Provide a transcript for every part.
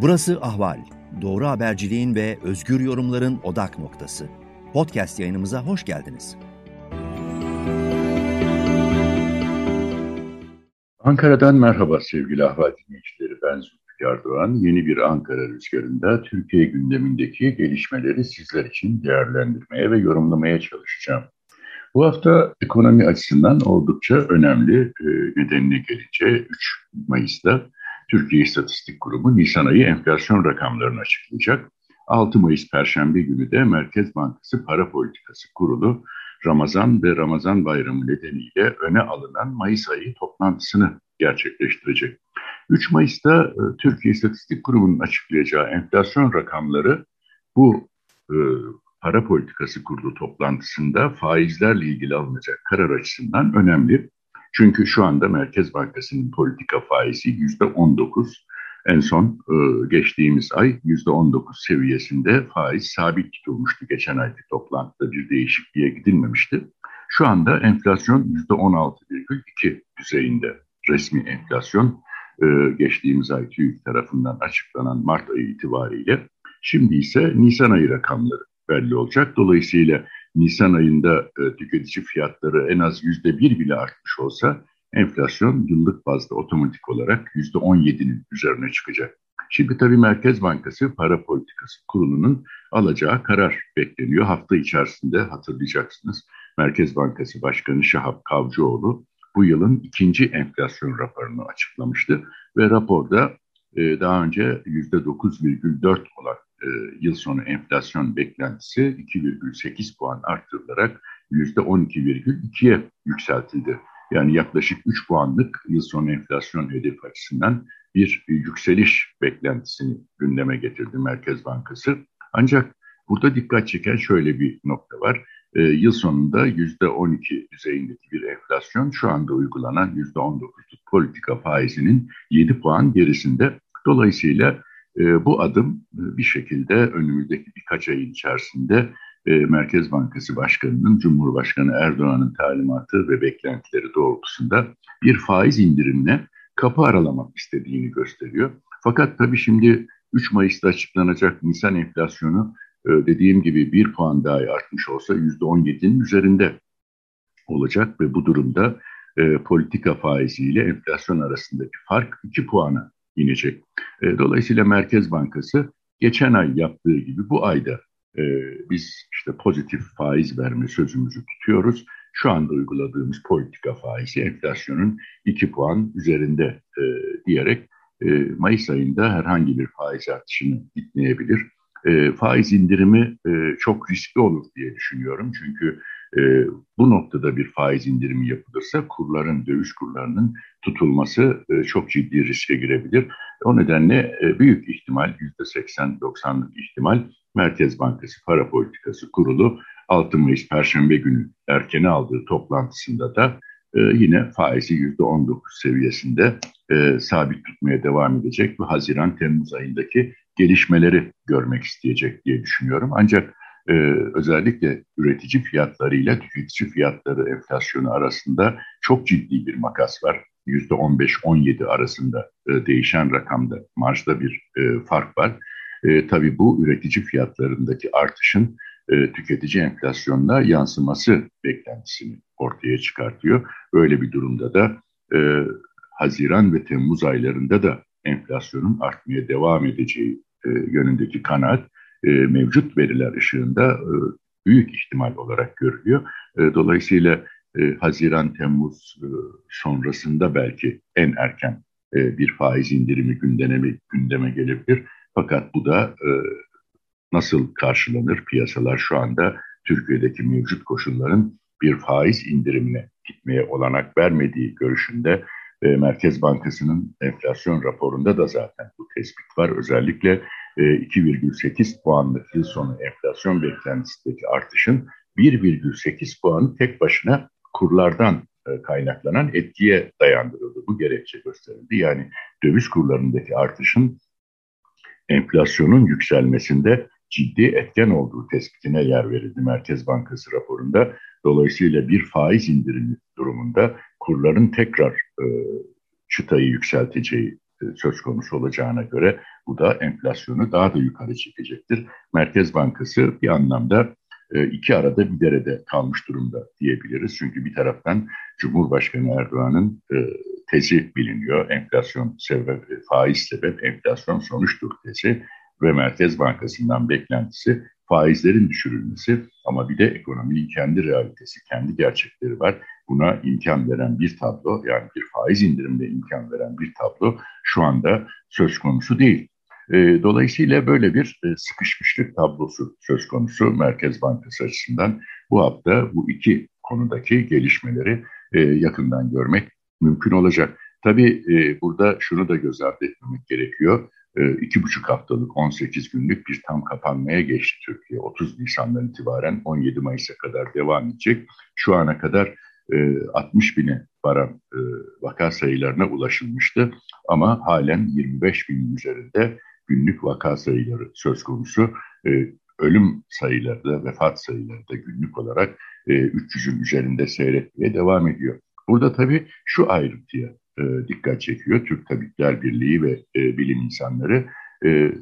Burası Ahval. Doğru haberciliğin ve özgür yorumların odak noktası. Podcast yayınımıza hoş geldiniz. Ankara'dan merhaba sevgili Ahval dinleyicileri. Ben Zülfikar Doğan. Yeni bir Ankara rüzgarında Türkiye gündemindeki gelişmeleri sizler için değerlendirmeye ve yorumlamaya çalışacağım. Bu hafta ekonomi açısından oldukça önemli e, nedenine gelince 3 Mayıs'ta Türkiye İstatistik Kurumu Nisan ayı enflasyon rakamlarını açıklayacak. 6 Mayıs Perşembe günü de Merkez Bankası Para Politikası Kurulu Ramazan ve Ramazan Bayramı nedeniyle öne alınan Mayıs ayı toplantısını gerçekleştirecek. 3 Mayıs'ta e, Türkiye İstatistik Kurumu'nun açıklayacağı enflasyon rakamları bu e, para politikası kurulu toplantısında faizlerle ilgili alınacak karar açısından önemli. Çünkü şu anda Merkez Bankası'nın politika faizi yüzde 19. En son e, geçtiğimiz ay yüzde 19 seviyesinde faiz sabit tutulmuştu. Geçen ayki toplantıda bir değişikliğe gidilmemişti. Şu anda enflasyon yüzde 16,2 düzeyinde resmi enflasyon e, geçtiğimiz ay TÜİK tarafından açıklanan Mart ayı itibariyle. Şimdi ise Nisan ayı rakamları belli olacak. Dolayısıyla Nisan ayında e, tüketici fiyatları en az yüzde bir bile artmış olsa enflasyon yıllık bazda otomatik olarak yüzde on yedinin üzerine çıkacak. Şimdi tabii Merkez Bankası Para Politikası Kurulu'nun alacağı karar bekleniyor. Hafta içerisinde hatırlayacaksınız Merkez Bankası Başkanı Şahap Kavcıoğlu bu yılın ikinci enflasyon raporunu açıklamıştı. Ve raporda e, daha önce %9,4 olan e, yıl sonu enflasyon beklentisi 2,8 puan arttırılarak %12,2'ye yükseltildi. Yani yaklaşık 3 puanlık yıl sonu enflasyon hedefi açısından bir yükseliş beklentisini gündeme getirdi Merkez Bankası. Ancak burada dikkat çeken şöyle bir nokta var. E, yıl sonunda %12 düzeyindeki bir enflasyon şu anda uygulanan %19'luk politika faizinin 7 puan gerisinde. Dolayısıyla e, bu adım e, bir şekilde önümüzdeki birkaç ay içerisinde e, Merkez Bankası Başkanı'nın Cumhurbaşkanı Erdoğan'ın talimatı ve beklentileri doğrultusunda bir faiz indirimine kapı aralamak istediğini gösteriyor. Fakat tabii şimdi 3 Mayıs'ta açıklanacak Nisan enflasyonu e, dediğim gibi bir puan daha artmış olsa %17'nin üzerinde olacak ve bu durumda politika faiziyle enflasyon arasındaki fark 2 puana inecek. E, dolayısıyla Merkez Bankası geçen ay yaptığı gibi bu ayda e, biz işte pozitif faiz verme sözümüzü tutuyoruz. Şu anda uyguladığımız politika faizi enflasyonun 2 puan üzerinde e, diyerek e, Mayıs ayında herhangi bir faiz artışını gitmeyebilir. E, faiz indirimi e, çok riskli olur diye düşünüyorum. Çünkü e, bu noktada bir faiz indirimi yapılırsa kurların, döviz kurlarının tutulması e, çok ciddi riske girebilir. O nedenle e, büyük ihtimal, %80-90'lık ihtimal Merkez Bankası Para Politikası Kurulu 6 Mayıs Perşembe günü erkene aldığı toplantısında da e, yine faizi %19 seviyesinde e, sabit tutmaya devam edecek ve Haziran-Temmuz ayındaki gelişmeleri görmek isteyecek diye düşünüyorum. Ancak e, özellikle üretici fiyatları ile tüketici fiyatları enflasyonu arasında çok ciddi bir makas var. %15-17 arasında e, değişen rakamda marjda bir e, fark var. E, tabii bu üretici fiyatlarındaki artışın e, tüketici enflasyonuna yansıması beklentisini ortaya çıkartıyor. Böyle bir durumda da e, Haziran ve Temmuz aylarında da enflasyonun artmaya devam edeceği e, yönündeki kanaat e, mevcut veriler ışığında e, büyük ihtimal olarak görülüyor. E, dolayısıyla e, Haziran-Temmuz e, sonrasında belki en erken e, bir faiz indirimi gündeme, gündeme gelebilir. Fakat bu da e, nasıl karşılanır? Piyasalar şu anda Türkiye'deki mevcut koşulların bir faiz indirimine gitmeye olanak vermediği görüşünde e, Merkez Bankası'nın enflasyon raporunda da zaten bu tespit var. Özellikle 2,8 e, puanlık yıl sonu enflasyon beklentisindeki artışın 1,8 puanı tek başına kurlardan e, kaynaklanan etkiye dayandırıldı. Bu gerekçe gösterildi. Yani döviz kurlarındaki artışın enflasyonun yükselmesinde ciddi etken olduğu tespitine yer verildi Merkez Bankası raporunda. Dolayısıyla bir faiz indirimi durumunda kurların tekrar e, çıtayı yükselteceği söz konusu olacağına göre bu da enflasyonu daha da yukarı çekecektir. Merkez Bankası bir anlamda e, iki arada bir derede kalmış durumda diyebiliriz. Çünkü bir taraftan Cumhurbaşkanı Erdoğan'ın e, tezi biliniyor. Enflasyon sebep, faiz sebep, enflasyon sonuçtur tezi ve Merkez Bankası'ndan beklentisi faizlerin düşürülmesi ama bir de ekonominin kendi realitesi, kendi gerçekleri var. Buna imkan veren bir tablo yani bir faiz indirimine imkan veren bir tablo şu anda söz konusu değil. E, dolayısıyla böyle bir e, sıkışmışlık tablosu söz konusu Merkez Bankası açısından. Bu hafta bu iki konudaki gelişmeleri e, yakından görmek mümkün olacak. Tabii e, burada şunu da göz ardı etmemek gerekiyor. E, iki buçuk haftalık 18 günlük bir tam kapanmaya geçti Türkiye. 30 Nisan'dan itibaren 17 Mayıs'a kadar devam edecek. Şu ana kadar 60 e, bine varan e, vaka sayılarına ulaşılmıştı. Ama halen 25 bin üzerinde günlük vaka sayıları söz konusu. Ölüm sayıları da, vefat sayıları da günlük olarak 300'ün üzerinde seyretmeye devam ediyor. Burada tabii şu ayrıntıya dikkat çekiyor Türk Tabipler Birliği ve bilim insanları.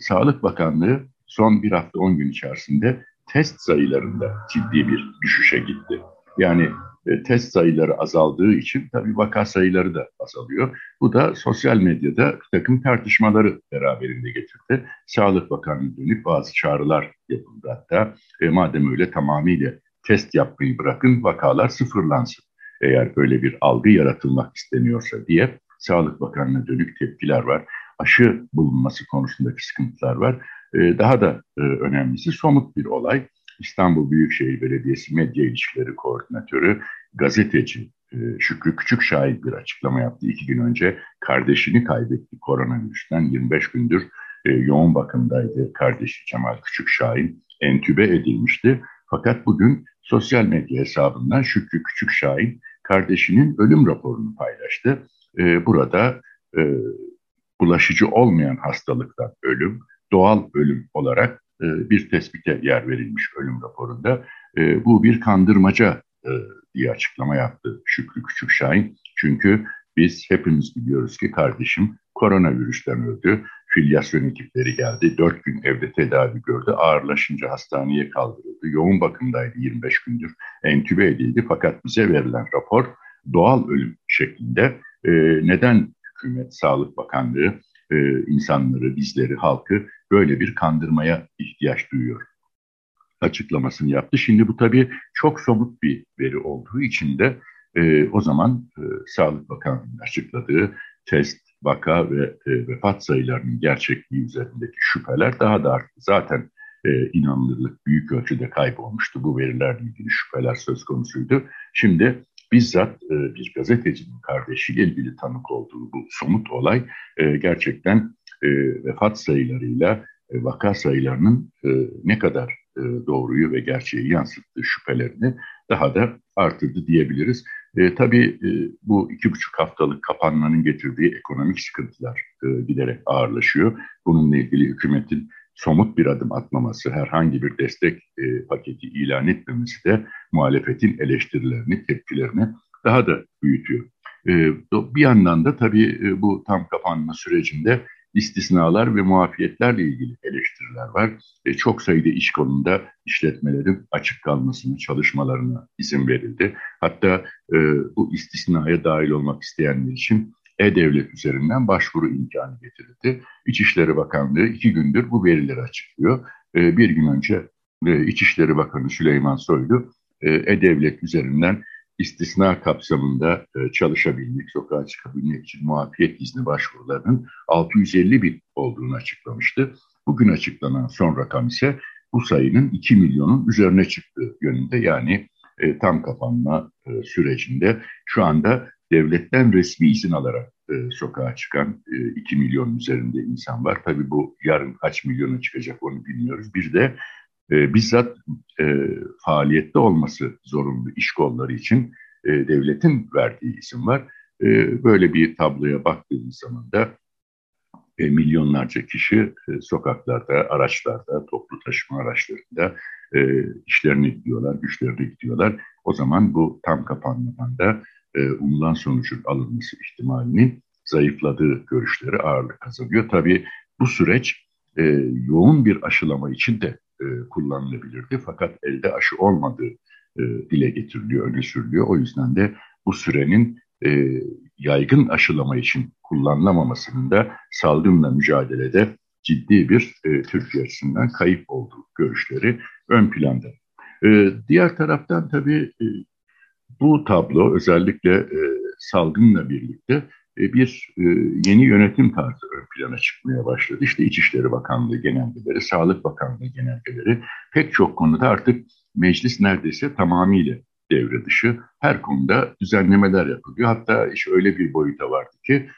Sağlık Bakanlığı son bir hafta 10 gün içerisinde test sayılarında ciddi bir düşüşe gitti. Yani e, test sayıları azaldığı için tabii vaka sayıları da azalıyor. Bu da sosyal medyada bir takım tartışmaları beraberinde getirdi. Sağlık Bakanlığı dönük bazı çağrılar yapıldı hatta. E, madem öyle tamamıyla test yapmayı bırakın vakalar sıfırlansın. Eğer böyle bir algı yaratılmak isteniyorsa diye Sağlık Bakanlığı'na dönük tepkiler var. Aşı bulunması konusundaki sıkıntılar var. E, daha da e, önemlisi somut bir olay. İstanbul Büyükşehir Belediyesi Medya İlişkileri Koordinatörü, gazeteci e, Şükrü Küçükşahin bir açıklama yaptı. İki gün önce kardeşini kaybetti koronavirüsten 25 gündür e, yoğun bakımdaydı kardeşi Cemal Küçükşahin. Entübe edilmişti. Fakat bugün sosyal medya hesabından Şükrü Küçükşahin kardeşinin ölüm raporunu paylaştı. E, burada bulaşıcı olmayan hastalıktan ölüm, doğal ölüm olarak e, bir tespite yer verilmiş ölüm raporunda. E, bu bir kandırmaca e, diye açıklama yaptı Şükrü Küçükşahin. Çünkü biz hepimiz biliyoruz ki kardeşim koronavirüsten öldü. Filyasyon ekipleri geldi. Dört gün evde tedavi gördü. Ağırlaşınca hastaneye kaldırıldı. Yoğun bakımdaydı 25 gündür. Entübe edildi. Fakat bize verilen rapor doğal ölüm şeklinde. neden hükümet, Sağlık Bakanlığı insanları, bizleri, halkı böyle bir kandırmaya ihtiyaç duyuyor açıklamasını yaptı. Şimdi bu tabii çok somut bir veri olduğu için de e, o zaman e, Sağlık Bakanlığı'nın açıkladığı test, vaka ve e, vefat sayılarının gerçekliği üzerindeki şüpheler daha da arttı. Zaten e, inanılırlık büyük ölçüde kaybolmuştu. Bu verilerle ilgili şüpheler söz konusuydu. Şimdi bizzat e, bir gazetecinin kardeşiyle ilgili tanık olduğu bu somut olay e, gerçekten e, vefat sayılarıyla e, vaka sayılarının e, ne kadar e, doğruyu ve gerçeği yansıttığı şüphelerini daha da artırdı diyebiliriz. E, tabii e, bu iki buçuk haftalık kapanmanın getirdiği ekonomik sıkıntılar e, giderek ağırlaşıyor. Bununla ilgili hükümetin somut bir adım atmaması, herhangi bir destek e, paketi ilan etmemesi de muhalefetin eleştirilerini, tepkilerini daha da büyütüyor. E, bir yandan da tabii e, bu tam kapanma sürecinde istisnalar ve muafiyetlerle ilgili eleştiriler var. E, çok sayıda iş konunda işletmelerin açık kalmasını, çalışmalarına izin verildi. Hatta e, bu istisnaya dahil olmak isteyenler için e-Devlet üzerinden başvuru imkanı getirildi. İçişleri Bakanlığı iki gündür bu verileri açıklıyor. E, bir gün önce e, İçişleri Bakanı Süleyman Soylu e, e-Devlet üzerinden istisna kapsamında e, çalışabilmek, sokağa çıkabilmek için muafiyet izni başvurularının 650 bin olduğunu açıklamıştı. Bugün açıklanan son rakam ise bu sayının 2 milyonun üzerine çıktığı yönünde yani e, tam kapanma e, sürecinde şu anda devletten resmi izin alarak e, sokağa çıkan e, 2 milyon üzerinde insan var. Tabii bu yarın kaç milyona çıkacak onu bilmiyoruz. Bir de e, bizzat e, faaliyette olması zorunlu iş kolları için e, devletin verdiği isim var. E, böyle bir tabloya baktığımız zaman da e, milyonlarca kişi e, sokaklarda, araçlarda, toplu taşıma araçlarında e, işlerine gidiyorlar, güçlerine gidiyorlar. O zaman bu tam kapanmadan da e, umulan sonucun alınması ihtimalinin zayıfladığı görüşleri ağırlık kazanıyor. Tabii bu süreç e, yoğun bir aşılama için de e, kullanılabilirdi. Fakat elde aşı olmadığı e, dile getiriliyor, öne sürülüyor. O yüzden de bu sürenin e, yaygın aşılama için kullanılamamasının da salgınla mücadelede ciddi bir e, Türkiye açısından kayıp olduğu görüşleri ön planda. E, diğer taraftan tabii e, bu tablo özellikle e, salgınla birlikte bir e, yeni yönetim tarzı ön plana çıkmaya başladı. İşte İçişleri Bakanlığı genelgeleri, Sağlık Bakanlığı genelgeleri pek çok konuda artık meclis neredeyse tamamıyla devre dışı. Her konuda düzenlemeler yapılıyor. Hatta iş öyle bir boyuta vardı ki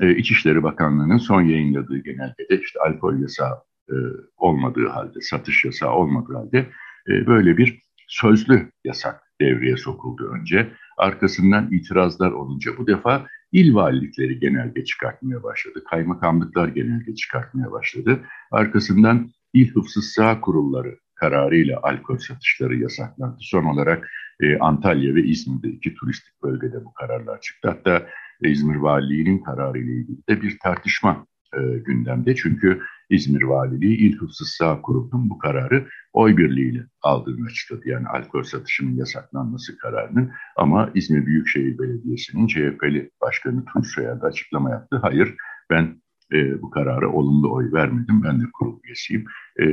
e, İçişleri Bakanlığı'nın son yayınladığı genelgede işte alkol yasağı e, olmadığı halde, satış yasağı olmadığı halde e, böyle bir sözlü yasak devreye sokuldu önce. Arkasından itirazlar olunca bu defa il valilikleri genelge çıkartmaya başladı. Kaymakamlıklar genelge çıkartmaya başladı. Arkasından il hıfzı sağ kurulları kararıyla alkol satışları yasaklandı. Son olarak e, Antalya ve İzmir'de iki turistik bölgede bu kararlar çıktı. Hatta İzmir Valiliği'nin kararı ile ilgili de bir tartışma e, gündemde. Çünkü İzmir Valiliği İl Hıfzı Sağ Kurulu'nun bu kararı oy birliğiyle aldığını açıkladı. Yani alkol satışının yasaklanması kararını ama İzmir Büyükşehir Belediyesi'nin CHP'li başkanı Tunç Soyer da açıklama yaptı. Hayır ben e, bu karara olumlu oy vermedim. Ben de kurul üyesiyim. E,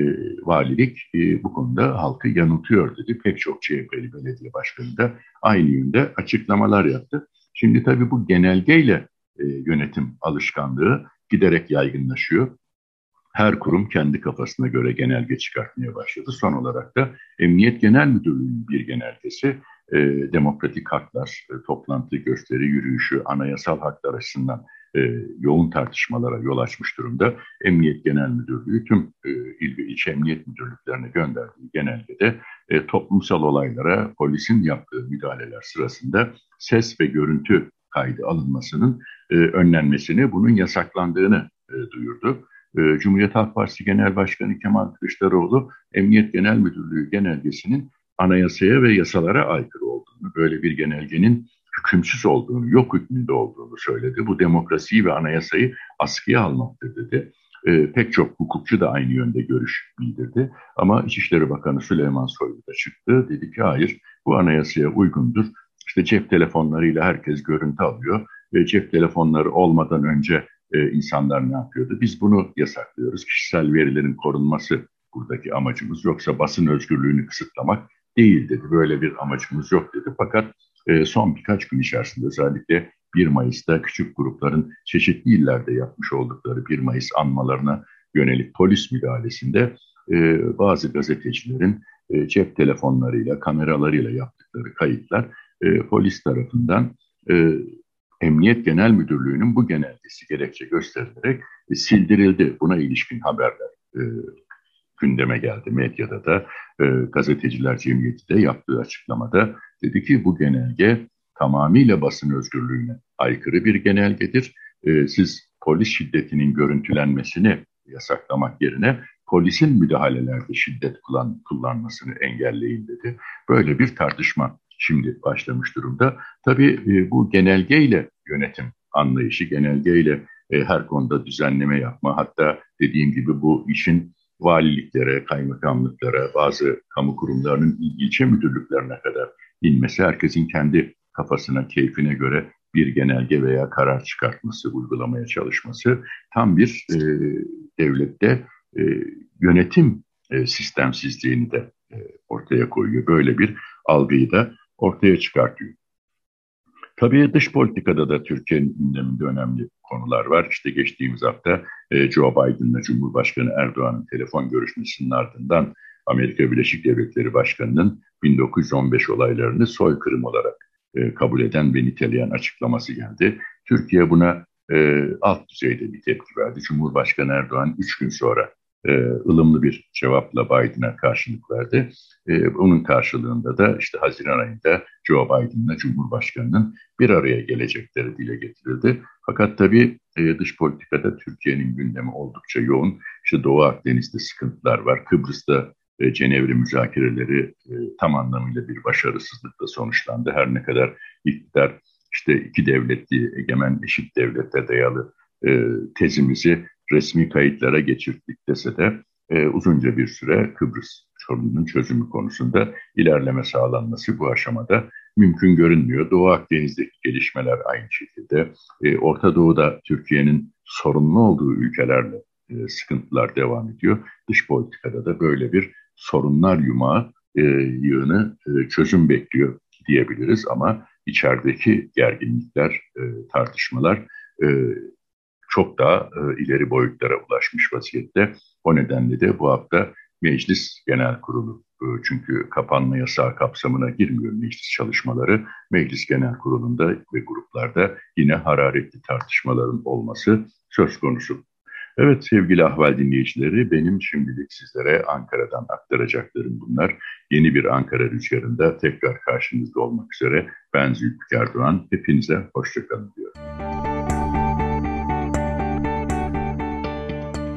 valilik e, bu konuda halkı yanıltıyor dedi. Pek çok CHP'li belediye başkanı da aynı yönde açıklamalar yaptı. Şimdi tabii bu genelgeyle e, yönetim alışkanlığı giderek yaygınlaşıyor. Her kurum kendi kafasına göre genelge çıkartmaya başladı. Son olarak da Emniyet Genel Müdürlüğü'nün bir genelgesi e, demokratik haklar, e, toplantı, gösteri, yürüyüşü, anayasal haklar açısından e, yoğun tartışmalara yol açmış durumda. Emniyet Genel Müdürlüğü tüm e, il ve ilçe emniyet müdürlüklerine gönderdiği genelgede e, toplumsal olaylara polisin yaptığı müdahaleler sırasında ses ve görüntü kaydı alınmasının e, önlenmesini, bunun yasaklandığını e, duyurdu. E, Cumhuriyet Halk Partisi Genel Başkanı Kemal Kılıçdaroğlu, Emniyet Genel Müdürlüğü genelgesinin anayasaya ve yasalara aykırı olduğunu, böyle bir genelgenin hükümsüz olduğunu, yok hükmünde olduğunu söyledi. Bu demokrasiyi ve anayasayı askıya almaktır dedi. E, pek çok hukukçu da aynı yönde görüş bildirdi. Ama İçişleri Bakanı Süleyman Soylu da çıktı. Dedi ki hayır bu anayasaya uygundur. İşte cep telefonlarıyla herkes görüntü alıyor. Ve cep telefonları olmadan önce e, insanlar ne yapıyordu? Biz bunu yasaklıyoruz. Kişisel verilerin korunması buradaki amacımız. Yoksa basın özgürlüğünü kısıtlamak değil dedi. Böyle bir amacımız yok dedi. Fakat e, son birkaç gün içerisinde özellikle 1 Mayıs'ta küçük grupların çeşitli illerde yapmış oldukları 1 Mayıs anmalarına yönelik polis müdahalesinde e, bazı gazetecilerin e, cep telefonlarıyla, kameralarıyla yaptıkları kayıtlar e, polis tarafından e, Emniyet Genel Müdürlüğü'nün bu genelgesi gerekçe gösterilerek e, sildirildi. Buna ilişkin haberler e, gündeme geldi. Medyada da e, Gazeteciler Cemiyeti de yaptığı açıklamada dedi ki bu genelge tamamıyla basın özgürlüğüne aykırı bir genelgedir. E, siz polis şiddetinin görüntülenmesini yasaklamak yerine polisin müdahalelerde şiddet kullan, kullanmasını engelleyin dedi. Böyle bir tartışma şimdi başlamış durumda. Tabii e, bu genelgeyle yönetim anlayışı, genelgeyle e, her konuda düzenleme yapma, hatta dediğim gibi bu işin valiliklere, kaymakamlıklara, bazı kamu kurumlarının ilçe müdürlüklerine kadar inmesi, herkesin kendi kafasına, keyfine göre bir genelge veya karar çıkartması, uygulamaya çalışması tam bir e, devlette e, yönetim e, sistemsizliğini de e, ortaya koyuyor. Böyle bir algıyı da ortaya çıkartıyor. Tabii dış politikada da Türkiye'nin gündeminde önemli konular var. İşte geçtiğimiz hafta e, Joe Biden'la Cumhurbaşkanı Erdoğan'ın telefon görüşmesinin ardından Amerika Birleşik Devletleri Başkanı'nın 1915 olaylarını soykırım olarak e, kabul eden ve niteleyen açıklaması geldi. Türkiye buna e, alt düzeyde bir tepki verdi. Cumhurbaşkanı Erdoğan 3 gün sonra e, ılımlı bir cevapla Biden'a karşılık verdi. E, bunun karşılığında da işte Haziran ayında Joe Biden'la Cumhurbaşkanı'nın bir araya gelecekleri dile getirildi. Fakat tabii e, dış politikada Türkiye'nin gündemi oldukça yoğun. İşte Doğu Akdeniz'de sıkıntılar var. Kıbrıs'ta e, Cenevre müzakereleri e, tam anlamıyla bir başarısızlıkla sonuçlandı. Her ne kadar iktidar işte iki devletli, egemen eşit devlete dayalı e, tezimizi resmi kayıtlara geçirdik dese de e, uzunca bir süre Kıbrıs sorununun çözümü konusunda ilerleme sağlanması bu aşamada mümkün görünmüyor. Doğu Akdeniz'deki gelişmeler aynı şekilde. E, Orta Doğu'da Türkiye'nin sorunlu olduğu ülkelerle e, sıkıntılar devam ediyor. Dış politikada da böyle bir sorunlar yumağı e, yığını e, çözüm bekliyor diyebiliriz ama içerideki gerginlikler, e, tartışmalar e, çok daha e, ileri boyutlara ulaşmış vaziyette. O nedenle de bu hafta Meclis Genel Kurulu e, çünkü kapanma yasağı kapsamına girmiyor meclis çalışmaları. Meclis Genel Kurulu'nda ve gruplarda yine hararetli tartışmaların olması söz konusu. Evet sevgili ahval dinleyicileri benim şimdilik sizlere Ankara'dan aktaracaklarım bunlar. Yeni bir Ankara rüzgarında tekrar karşınızda olmak üzere ben Zülfikar Doğan. Hepinize hoşçakalın diyorum.